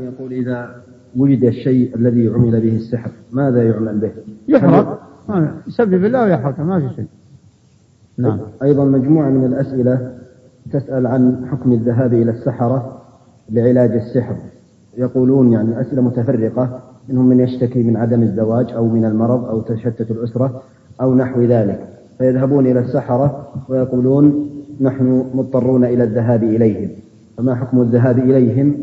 يقول إذا وجد الشيء الذي عمل به السحر ماذا يعمل به؟ يحرق. يسبب الله ويحرق ما في شيء. نعم. أيضا مجموعة من الأسئلة تسأل عن حكم الذهاب إلى السحرة لعلاج السحر. يقولون يعني أسئلة متفرقة منهم من يشتكي من عدم الزواج أو من المرض أو تشتت الأسرة أو نحو ذلك. فيذهبون إلى السحرة ويقولون نحن مضطرون إلى الذهاب إليهم. فما حكم الذهاب إليهم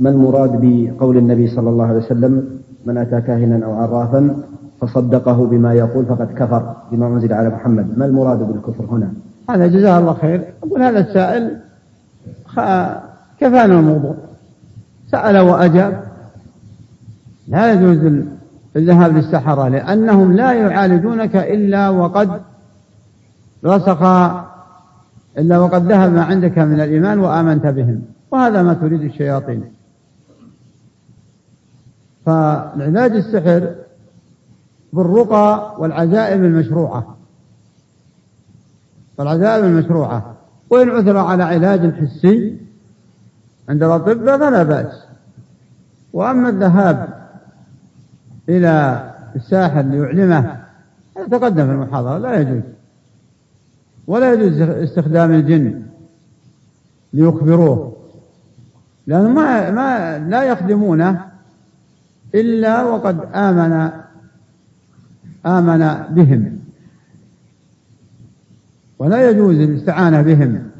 وما المراد بقول النبي صلى الله عليه وسلم من أتى كاهنا أو عرافا فصدقه بما يقول فقد كفر بما أنزل على محمد. ما المراد بالكفر هنا؟ هذا جزاه الله خير. أقول هذا السائل كفانا الموضوع. سأل وأجاب. لا يجوز الذهاب للسحرة لأنهم لا يعالجونك إلا وقد رسخ إلا وقد ذهب ما عندك من الإيمان وآمنت بهم. وهذا ما تريد الشياطين. فالعلاج السحر بالرقى والعزائم المشروعة. والعزائم المشروعة. وإن عثر على علاج حسي عند الأطباء فلا بأس. وأما الذهاب إلى الساحر ليعلمه تقدم في المحاضرة لا يجوز. ولا يجوز استخدام الجن ليخبروه لأنه ما, ما لا يخدمونه إلا وقد آمن آمن بهم. ولا يجوز الاستعانة بهم.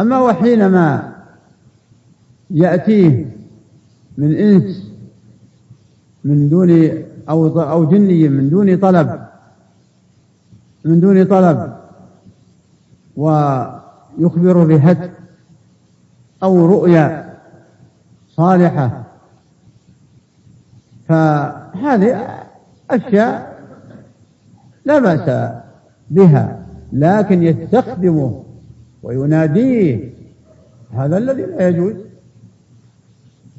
أما وحينما يأتيه من إنس من دون أو أو جني من دون طلب من دون طلب ويخبر بهتك أو رؤيا صالحة فهذه أشياء لا بأس بها لكن يستخدمه ويناديه هذا الذي لا يجوز.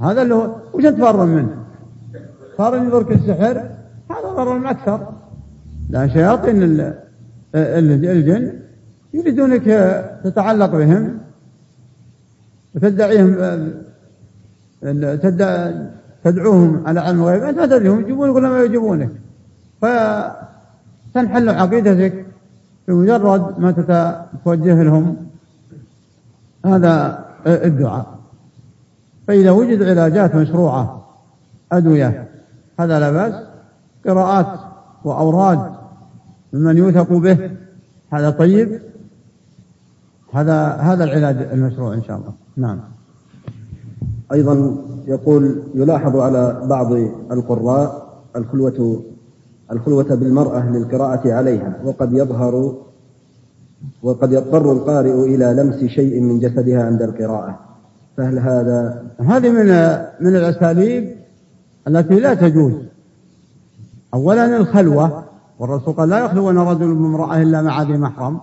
هذا اللي هو وش تفرم منه؟ صار يضرك السحر؟ هذا ضرر أكثر. لأن شياطين الجن يريدونك تتعلق بهم وتدعيهم تدعوهم على علم الغيب. أنت ما تدريهم يجيبونك ولا ما يجيبونك. فتنحل عقيدتك بمجرد ما تتوجه لهم. هذا الدعاء. فإذا وجد علاجات مشروعة أدوية هذا لا بأس. قراءات وأوراد ممن يوثق به هذا طيب. هذا هذا العلاج المشروع إن شاء الله. نعم. أيضا يقول يلاحظ على بعض القراء الخلوة الخلوة بالمرأة للقراءة عليها وقد يظهر وقد يضطر القارئ إلى لمس شيء من جسدها عند القراءة. فهل هذا هذه من من الأساليب التي لا تجوز. أولا الخلوة والرسول قال لا يخلون رجل بامرأة إلا مع ذي محرم.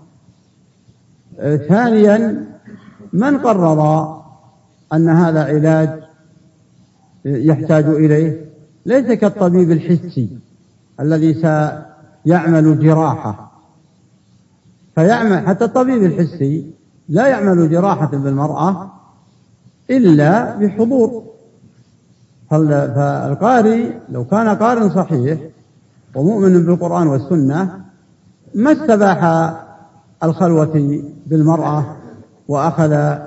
ثانيا من قرر أن هذا علاج يحتاج إليه ليس كالطبيب الحسي الذي سيعمل جراحة. فيعمل حتى الطبيب الحسي لا يعمل جراحة بالمرأة إلا بحضور. فالقارئ لو كان قارئ صحيح ومؤمن بالقرآن والسنة ما استباح الخلوة بالمرأة وأخذ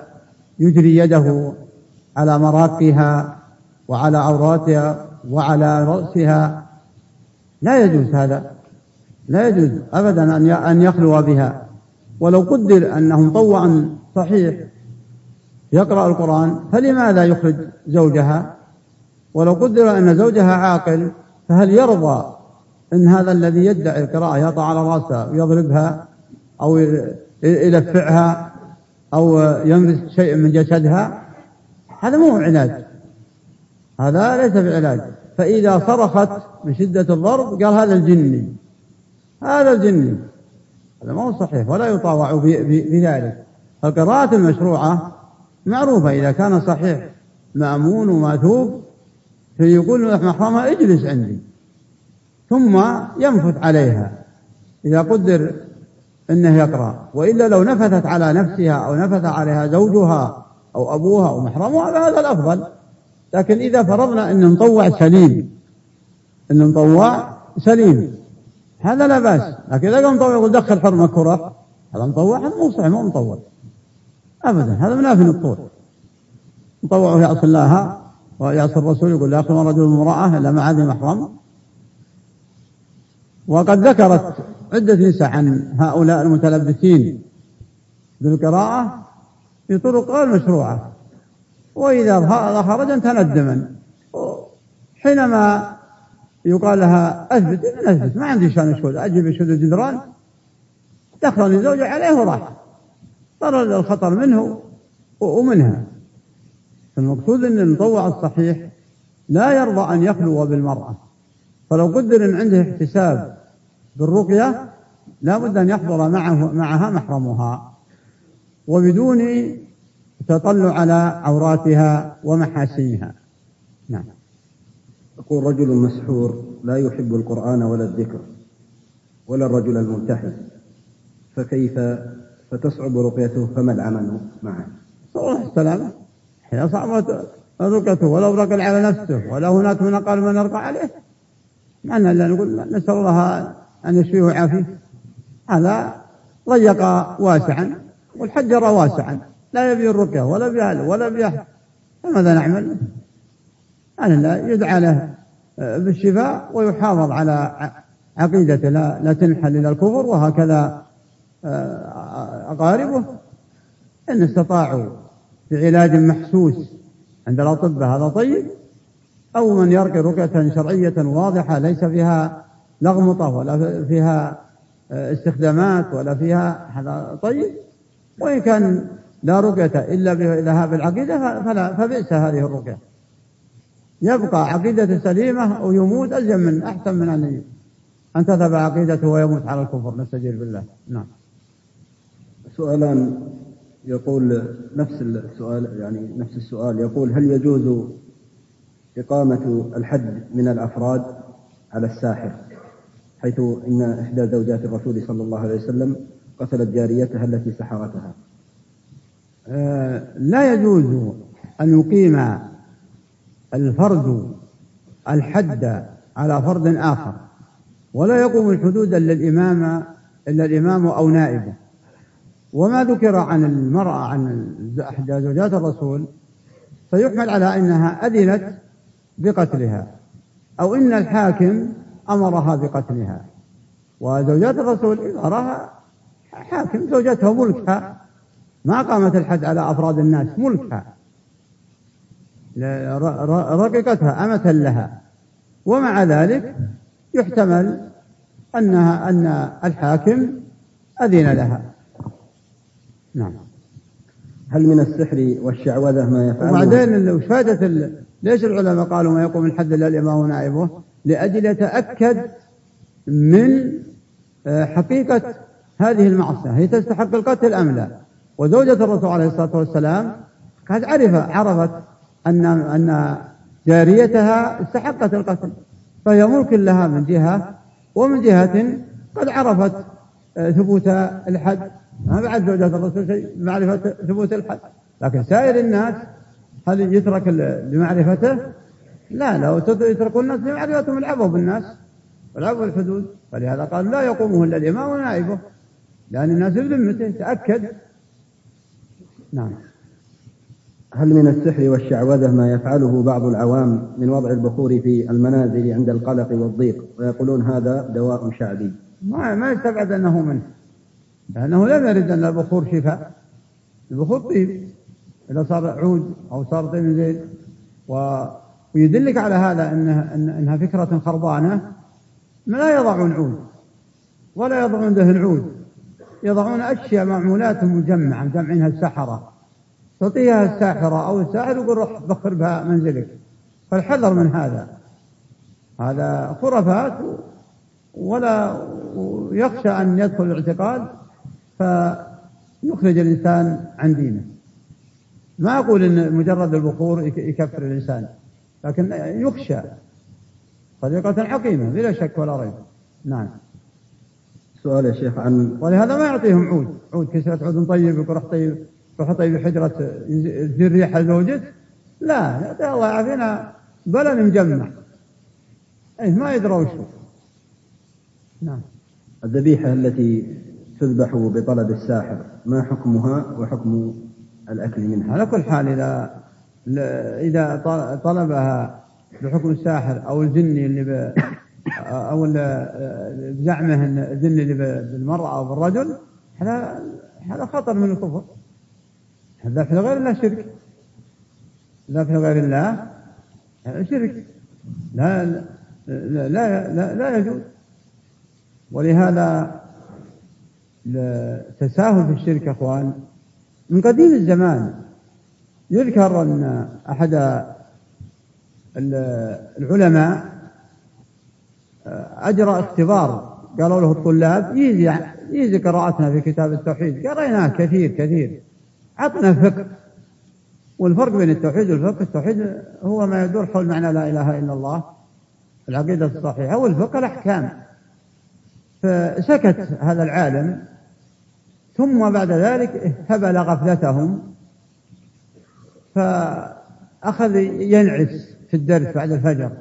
يجري يده على مراقها وعلى عوراتها وعلى رأسها. لا يجوز هذا. لا يجوز أبدا أن يخلو بها. ولو قدر أنه مطوع صحيح يقرأ القرآن فلماذا يخرج زوجها؟ ولو قدر أن زوجها عاقل فهل يرضى أن هذا الذي يدعي القراءة يضع على رأسها ويضربها أو يلفعها؟ أو يمس شيء من جسدها هذا مو علاج هذا ليس بعلاج فإذا صرخت من شدة الضرب قال هذا الجني. هذا الجني. هذا ما هو صحيح ولا يطاوع بذلك. القراءة المشروعة معروفة إذا كان صحيح. مأمون ومأثوب. فيقول محرمها اجلس عندي. ثم ينفث عليها. إذا قدر أنه يقرأ. وإلا لو نفثت على نفسها أو نفث عليها زوجها أو أبوها أو محرمها فهذا الأفضل. لكن إذا فرضنا أن نطوع سليم أن نطوع سليم هذا لا بأس. لكن إذا قام مطوع يقول دخل حرمة كرة هذا مطوع هذا مو صحيح مو مطوع. أبدا هذا منافي للطول مطوع يعصي الله ويعصي الرسول يقول لا يخلو رجل امرأة إلا مع ذي محرم. وقد ذكرت عدة نساء عن هؤلاء المتلبسين بالقراءة في طرق غير مشروعة. وإذا خرج تندما حينما يقال لها أثبت أثبت. ما عندي شأن شهود أجيب شهود الجدران. دخلني زوجي عليه وراح. صار الخطر منه ومنها. المقصود أن المطوع الصحيح لا يرضى أن يخلو بالمرأة. فلو قدر أن عنده احتساب بالرقية لا بد أن يحضر معه معها محرمها. وبدون تطلع على عوراتها ومحاسنها. نعم. يقول رجل مسحور لا يحب القرآن ولا الذكر ولا الرجل الملتحي فكيف فتصعب رقيته؟ فما العمل معه؟ صلى السلامة حين صعبت رقيته. ولو رقل على نفسه ولا هناك من أقل من يرقى عليه. معنى لا نقول نسأل الله أن يشفيه ويعافيه. هذا ضيق واسعا والحجر واسعا. لا يبي الرقية ولا بأهله ولا بأهله فماذا نعمل؟ أنا لا يدعى له بالشفاء ويحافظ على عقيدته. لا, لا تنحل إلى الكفر وهكذا آه، أقاربه. إن استطاعوا بعلاج محسوس عند الأطباء هذا طيب أو من يرقي رقية شرعية واضحة ليس فيها لغمطة ولا فيها آه، استخدامات ولا فيها هذا طيب. وإن كان لا رقية إلا بذهاب العقيدة فلا فبئس هذه الرقية. يبقى عقيدة سليمة ويموت ألزم من أحسن من أن أن تذهب عقيدته ويموت على الكفر. نستجير بالله. نعم. سؤالان يقول نفس السؤال يعني نفس السؤال. يقول هل يجوز إقامة الحد من الأفراد على الساحر؟ حيث إن إحدى زوجات الرسول صلى الله عليه وسلم قتلت جاريتها التي سحرتها. آه لا يجوز أن يقيم الفرد الحد على فرد آخر ولا يقوم الحدود إلا الإمام إلا الإمام أو نائبه وما ذكر عن المرأة عن إحدى زوجات الرسول فيحمل على أنها أذنت بقتلها أو إن الحاكم أمرها بقتلها وزوجات الرسول أراها حاكم زوجتها ملكها. ما قامت الحد على أفراد الناس ملكها. رققتها أمة لها. ومع ذلك يحتمل أنها أن الحاكم أذن لها. نعم. هل من السحر والشعوذة ما يفعله وبعدين وش فائدة ليش العلماء قالوا ما يقوم الحد إلا الإمام ونائبه؟ لأجل يتأكد من آه، حقيقة هذه المعصية هي تستحق القتل أم لا. وزوجة الرسول عليه الصلاة والسلام قد عرف عرفت أن أن جاريتها استحقت القتل فهي ملك لها من جهة ومن جهة قد عرفت آه، ثبوت الحد. ما بعد زوجة الرسول شيء معرفة ثبوت الحد. لكن سائر الناس هل يترك لمعرفته؟ لا لو يتركون الناس لمعرفتهم العبوا بالناس والعبوا الحدود فلهذا قال لا يقومه الا الامام ونائبه لأن الناس بذمته تأكد. نعم. هل من السحر والشعوذة ما يفعله بعض العوام من وضع البخور في المنازل عند القلق والضيق ويقولون هذا دواء شعبي؟ ما ما يستبعد أنه منه. لأنه لم يرد أن البخور شفاء. البخور طيب. إذا صار عود أو صار طيب زين و... ويدلك على هذا أنها, أنها فكرة خربانة لا يضعون عود ولا يضعون دهن عود. يضعون أشياء معمولات مجمعة مجمعينها السحرة تعطيها الساحرة أو الساحر يقول روح بخر بها منزلك. فالحذر من هذا. هذا خرافات ولا يخشى أن يدخل الاعتقاد فيخرج الإنسان عن دينه. ما أقول أن مجرد البخور يكفر الإنسان. لكن يخشى. طريقة حكيمة بلا شك ولا ريب. نعم. سؤال يا شيخ عن ولهذا ما يعطيهم عود. عود كسرة عود طيب يقول روح طيب تحطي بحجرة تزيل ريحة زوجك لا الله يعافينا بلن مجمع إيه ما يدرى وشو نعم. الذبيحة التي تذبح بطلب الساحر ما حكمها وحكم الأكل منها؟ على كل حال إذا إذا طلبها بحكم الساحر أو الجني اللي ب أو بزعمه الجني اللي بالمرأة أو بالرجل هذا هذا خطر من الكفر. الذبح لغير الله شرك. الذبح لغير الله شرك. لا لا لا, لا, لا يجوز. ولهذا التساهل في الشرك يا إخوان من قديم الزمان يذكر أن أحد العلماء أجرى اختبار قالوا له الطلاب يجي يجي قراءتنا في كتاب التوحيد. قريناه كثير كثير. عطنا فقه. والفرق بين التوحيد والفقه التوحيد هو ما يدور حول معنى لا إله إلا الله العقيدة الصحيحة والفقه الأحكام. فسكت هذا العالم ثم بعد ذلك اهتبل غفلتهم. فأخذ ينعس في الدرس بعد الفجر.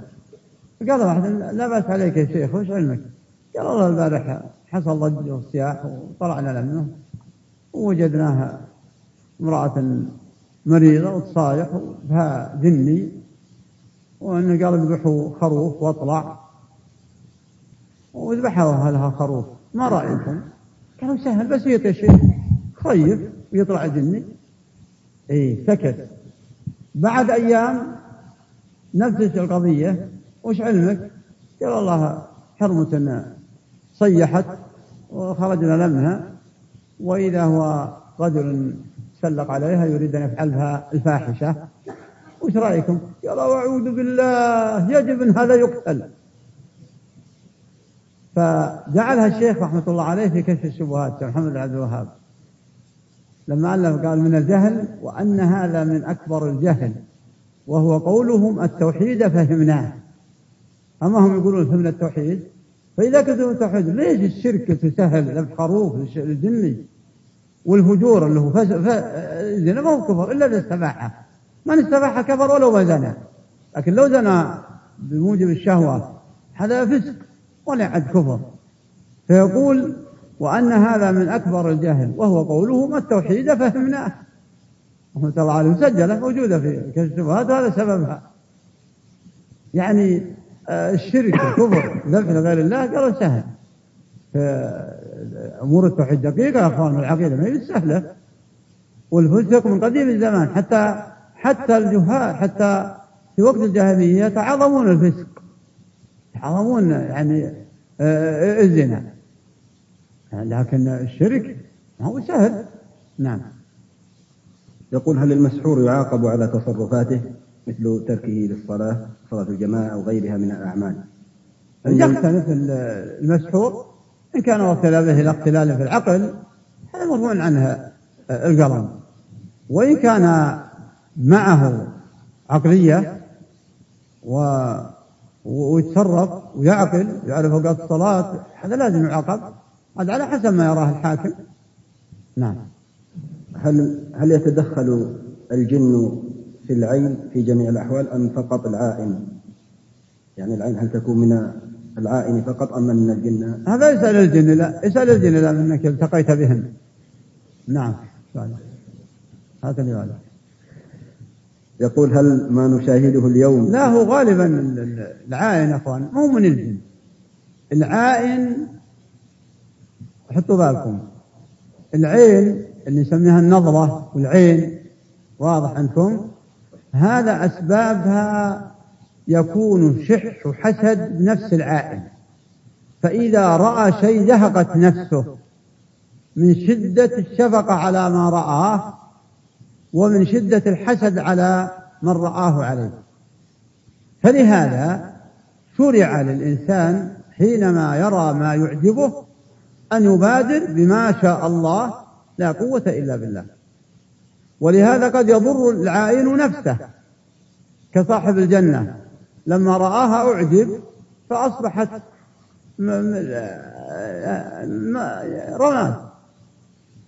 قال واحد لا بأس عليك يا شيخ وش علمك؟ قال والله البارح حصل ضجة وصياح وطلعنا لمنه ووجدناها امرأة مريضة وتصايح بها جني وأنه قال اذبحوا خروف واطلع. وذبحوا لها خروف؟ ما رأيكم؟ قالوا سهل بسيط يا شيخ خيف ويطلع جني. اي سكت. بعد أيام نفس القضية وش علمك؟ قال والله حرمة صيحت وخرجنا لمها وإذا هو رجل سلق عليها يريد أن يفعلها الفاحشة وش رأيكم؟ قال أعوذ بالله يجب إن هذا يقتل فجعلها الشيخ رحمة الله عليه في كشف الشبهات محمد عبد الوهاب لما ألف قال من الجهل وأن هذا من أكبر الجهل وهو قولهم التوحيد فهمناه. أما هم يقولون فهمنا التوحيد؟ فإذا كتبوا التوحيد ليش الشرك تسهل ذبح خروف الجني والفجور اللي هو الزنا ما هو كفر إلا إذا استباحه. من استباح كفر ولو ما زنى. لكن لو زنى بموجب الشهوة هذا فسق ولا عد كفر. فيقول وأن هذا من أكبر الجهل وهو قوله ما التوحيد فهمناه. رحمة الله عليه مسجلة موجودة في الشبهات وهذا سببها. يعني آه، الشرك الكفر ذبح لغير الله قالوا سهل. أمور التوحيد دقيقة يا أخوان العقيدة ما هي سهلة. والفسق من قديم الزمان حتى حتى الجهال حتى في وقت الجاهلية يتعاظمون الفسق. يتعاظمون يعني آه، الزنا. لكن الشرك ما هو سهل. نعم. يقول هل المسحور يعاقب على تصرفاته مثل تركه للصلاة صلاة الجماعة أو غيرها من الأعمال؟ يختلف المسحور إن كان وكل به إلى اختلال في العقل هذا مرفوع عنها القلم. وإن كان معه عقلية و ويتصرف ويعقل يعرف اوقات الصلاة هذا لازم يعاقب. هذا على حسب ما يراه الحاكم. نعم. هل هل يتدخل الجن في العين في جميع الأحوال أم فقط العائن؟ يعني العين هل تكون من العائن فقط أم من الجن؟ هذا يسأل الجن لا يسأل الجن لا منك التقيت بهم نعم. هكذا يقول هل ما نشاهده اليوم؟ لا هو غالبا العائن أخوان مو من الجن. العائن حطوا بالكم. العين اللي نسميها النظرة والعين واضح عندكم؟ هذا أسبابها يكون شح وحسد بنفس العائن. فإذا رأى شيء زهقت نفسه من شدة الشفقة على ما رآه ومن شدة الحسد على من رآه عليه. فلهذا شرع للإنسان حينما يرى ما يعجبه أن يبادر بما شاء الله لا قوة إلا بالله. ولهذا قد يضر العائن نفسه كصاحب الجنة. لما رآها أعجب فأصبحت رماد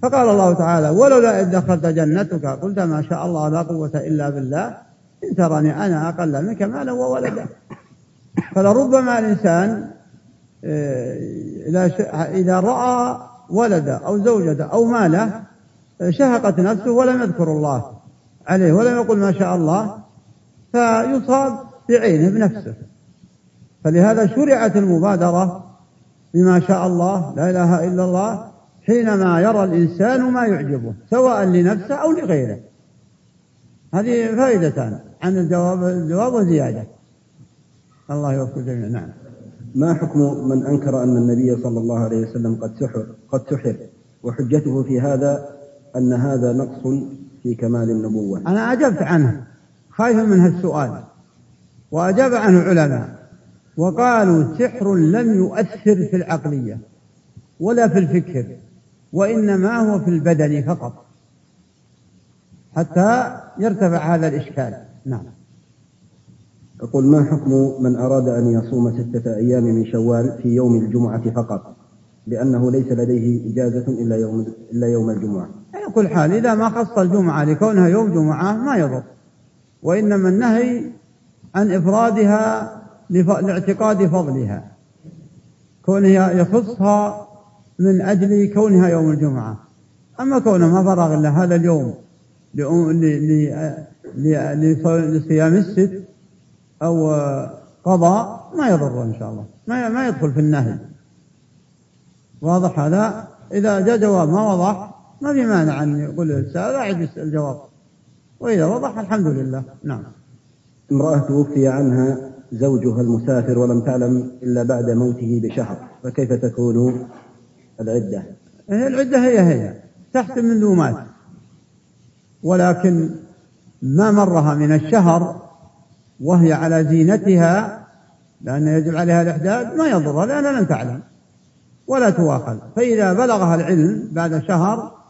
فقال الله تعالى ولولا إذ دخلت جنتك قلت ما شاء الله لا قوة إلا بالله إن تراني أنا أقل منك مالا وولدا. فلربما الإنسان إذا رأى ولدا أو زوجة أو ماله شهقت نفسه ولم يذكر الله عليه ولم يقل ما شاء الله فيصاب بعينه بنفسه. فلهذا شرعت المبادرة بما شاء الله لا إله إلا الله حينما يرى الإنسان ما يعجبه سواء لنفسه أو لغيره. هذه فائدتان عن الجواب الجواب وزيادة. الله يوفق الجميع نعم. ما حكم من أنكر أن النبي صلى الله عليه وسلم قد سحر قد سحر؟ وحجته في هذا أن هذا نقص في كمال النبوة. أنا أجبت عنه. خايف من هالسؤال. وأجاب عنه علماء. وقالوا سحر لم يؤثر في العقلية ولا في الفكر وإنما هو في البدن فقط. حتى يرتفع هذا الإشكال. نعم. يقول ما حكم من أراد أن يصوم ستة أيام من شوال في يوم الجمعة فقط؟ لأنه ليس لديه إجازة إلا يوم إلا يوم الجمعة. على كل حال إذا ما خص الجمعة لكونها يوم جمعة ما يضر. وإنما النهي عن إفرادها لاعتقاد فضلها. كونها يخصها من أجل كونها يوم الجمعة. أما كونه ما فرغ إلا هذا اليوم لصيام الست أو قضاء ما يضر إن شاء الله. ما ما يدخل في النهي. واضح هذا؟ إذا جاء جواب ما وضح ما في مانع أن يقول السائل أعد الجواب. وإذا وضح الحمد لله. نعم. امرأة توفي عنها زوجها المسافر ولم تعلم إلا بعد موته بشهر فكيف تكون العدة؟ هي العدة هي هي. تحسب منذ مات. ولكن ما مرها من الشهر وهي على زينتها لأن يجب عليها الإحداد ما يضرها لأنها لم تعلم ولا تواخذ فإذا بلغها العلم بعد شهر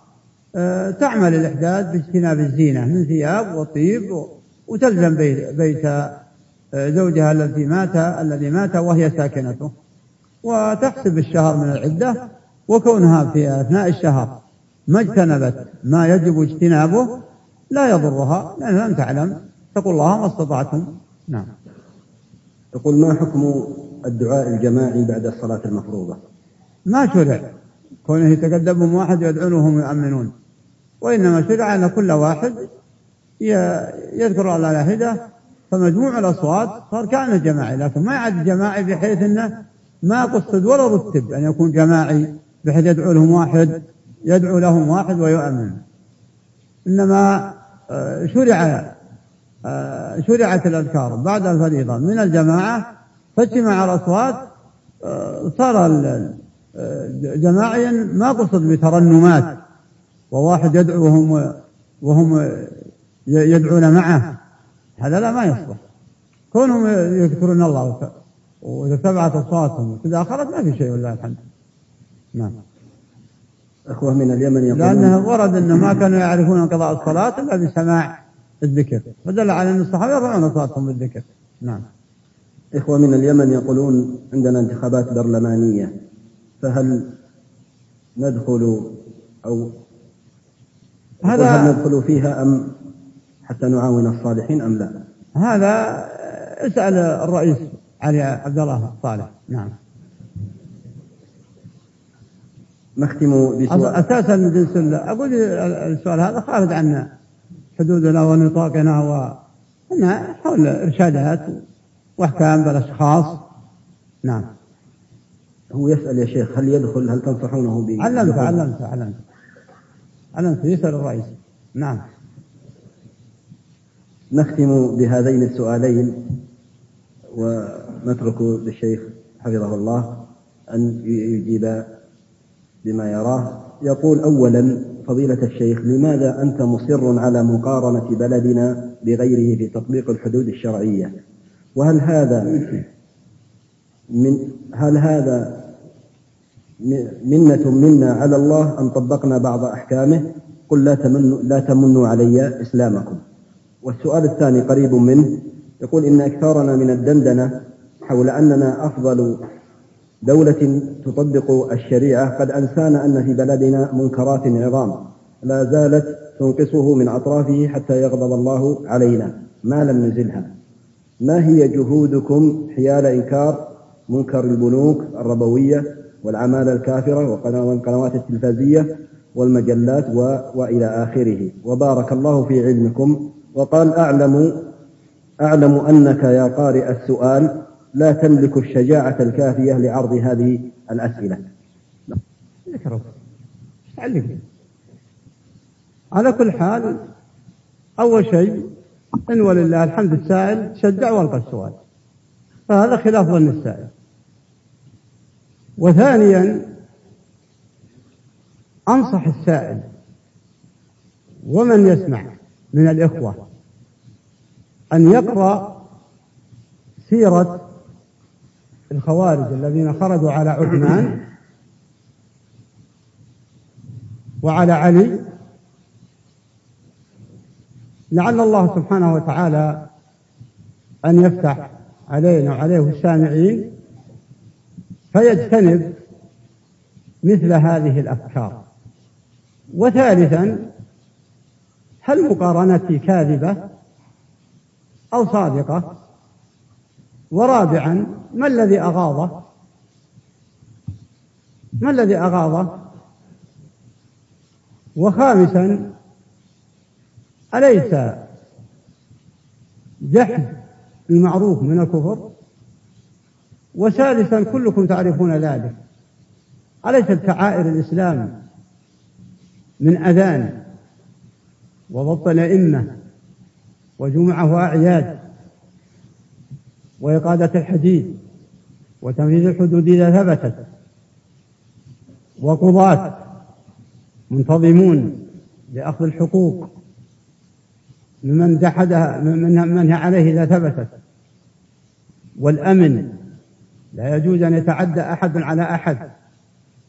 آه، تعمل الإحداد باجتناب الزينة من ثياب وطيب وتلزم بيت آه، زوجها الذي مات الذي مات وهي ساكنته. وتحسب الشهر من العدة وكونها في أثناء الشهر ما اجتنبت ما يجب اجتنابه لا يضرها لأنها لم تعلم. اتقوا الله ما استطعتم. نعم. يقول ما حكم الدعاء الجماعي بعد الصلاة المفروضة؟ ما شرع. كونه يتقدم واحد يدعون وهم يؤمنون. وإنما شرع أن كل واحد يذكر الله على حدة فمجموع الأصوات صار كأنه جماعي لكن ما يعد جماعي بحيث أنه ما قصد ولا رتب أن يكون جماعي بحيث يدعو لهم واحد يدعو لهم واحد ويؤمن. إنما آه، شرع شرعت الأذكار. بعد الفريضة من الجماعة فاجتمع الأصوات آه، صار جماعيا ما قصد بترنمات وواحد يدعو وهم وهم يدعون معه. هذا لا ما يصلح. كونهم يذكرون الله وإذا ارتفعت أصواتهم وإذا أخرت ما في شيء والله الحمد. نعم. أخوة من اليمن يقولون لأنه ورد أنه ما كانوا يعرفون قضاء الصلاة إلا بسماع. الذكر. فدل على أن الصحابة يرفعون أصواتهم بالذكر. نعم. إخوة من اليمن يقولون عندنا انتخابات برلمانية فهل ندخل أو هذا هل ندخل فيها أم حتى نعاون الصالحين أم لا؟ هذا اسأل الرئيس علي عبد الله صالح نعم. نختم بسؤال؟ أساسا جنس أقول السؤال هذا خارج عن حدودنا ونطاقنا و حول إرشادات وأحكام بالأشخاص. نعم. هو يسأل يا شيخ هل يدخل هل تنصحونه ب علمت علمت علمت علمت يسأل الرئيس. نعم. نختم بهذين السؤالين ونترك للشيخ حفظه الله أن يجيب بما يراه يقول أولا فضيلة الشيخ لماذا أنت مصر على مقارنة بلدنا بغيره في تطبيق الحدود الشرعية؟ وهل هذا من هل هذا منة منا على الله أن طبقنا بعض أحكامه؟ قل لا تمنوا لا تمنوا علي إسلامكم. والسؤال الثاني قريب منه يقول إن أكثرنا من الدندنة حول أننا أفضل دولة تطبق الشريعة قد أنسانا أن في بلدنا منكرات عظام لا زالت تنقصه من أطرافه حتى يغضب الله علينا ما لم نزلها. ما هي جهودكم حيال إنكار منكر البنوك الربوية والعمالة الكافرة والقنوات التلفازية والمجلات و... وإلى آخره؟ وبارك الله في علمكم وقال أعلم أعلم أنك يا قارئ السؤال لا تملك الشجاعة الكافية لعرض هذه الأسئلة. على كل حال أول شيء إن ولله الحمد السائل شجع والقى السؤال فهذا خلاف ظن السائل. وثانيا أنصح السائل ومن يسمع من الإخوة أن يقرأ سيرة الخوارج الذين خرجوا على عثمان وعلى علي لعل الله سبحانه وتعالى أن يفتح علينا وعليه السامعين فيجتنب مثل هذه الأفكار. وثالثا هل مقارنتي كاذبة أو صادقة؟ ورابعا ما الذي أغاضه؟ ما الذي أغاضه؟ وخامسا أليس جحد المعروف من الكفر؟ وسادسا كلكم تعرفون ذلك. أليست شعائر الإسلام من أذان وضبط الأئمة وجمعة وأعياد وإقادة الحديد وتنفيذ الحدود إذا ثبتت وقضاة منتظمون لأخذ الحقوق ممن جحدها من هي عليه إذا ثبتت والأمن لا يجوز أن يتعدى أحد على أحد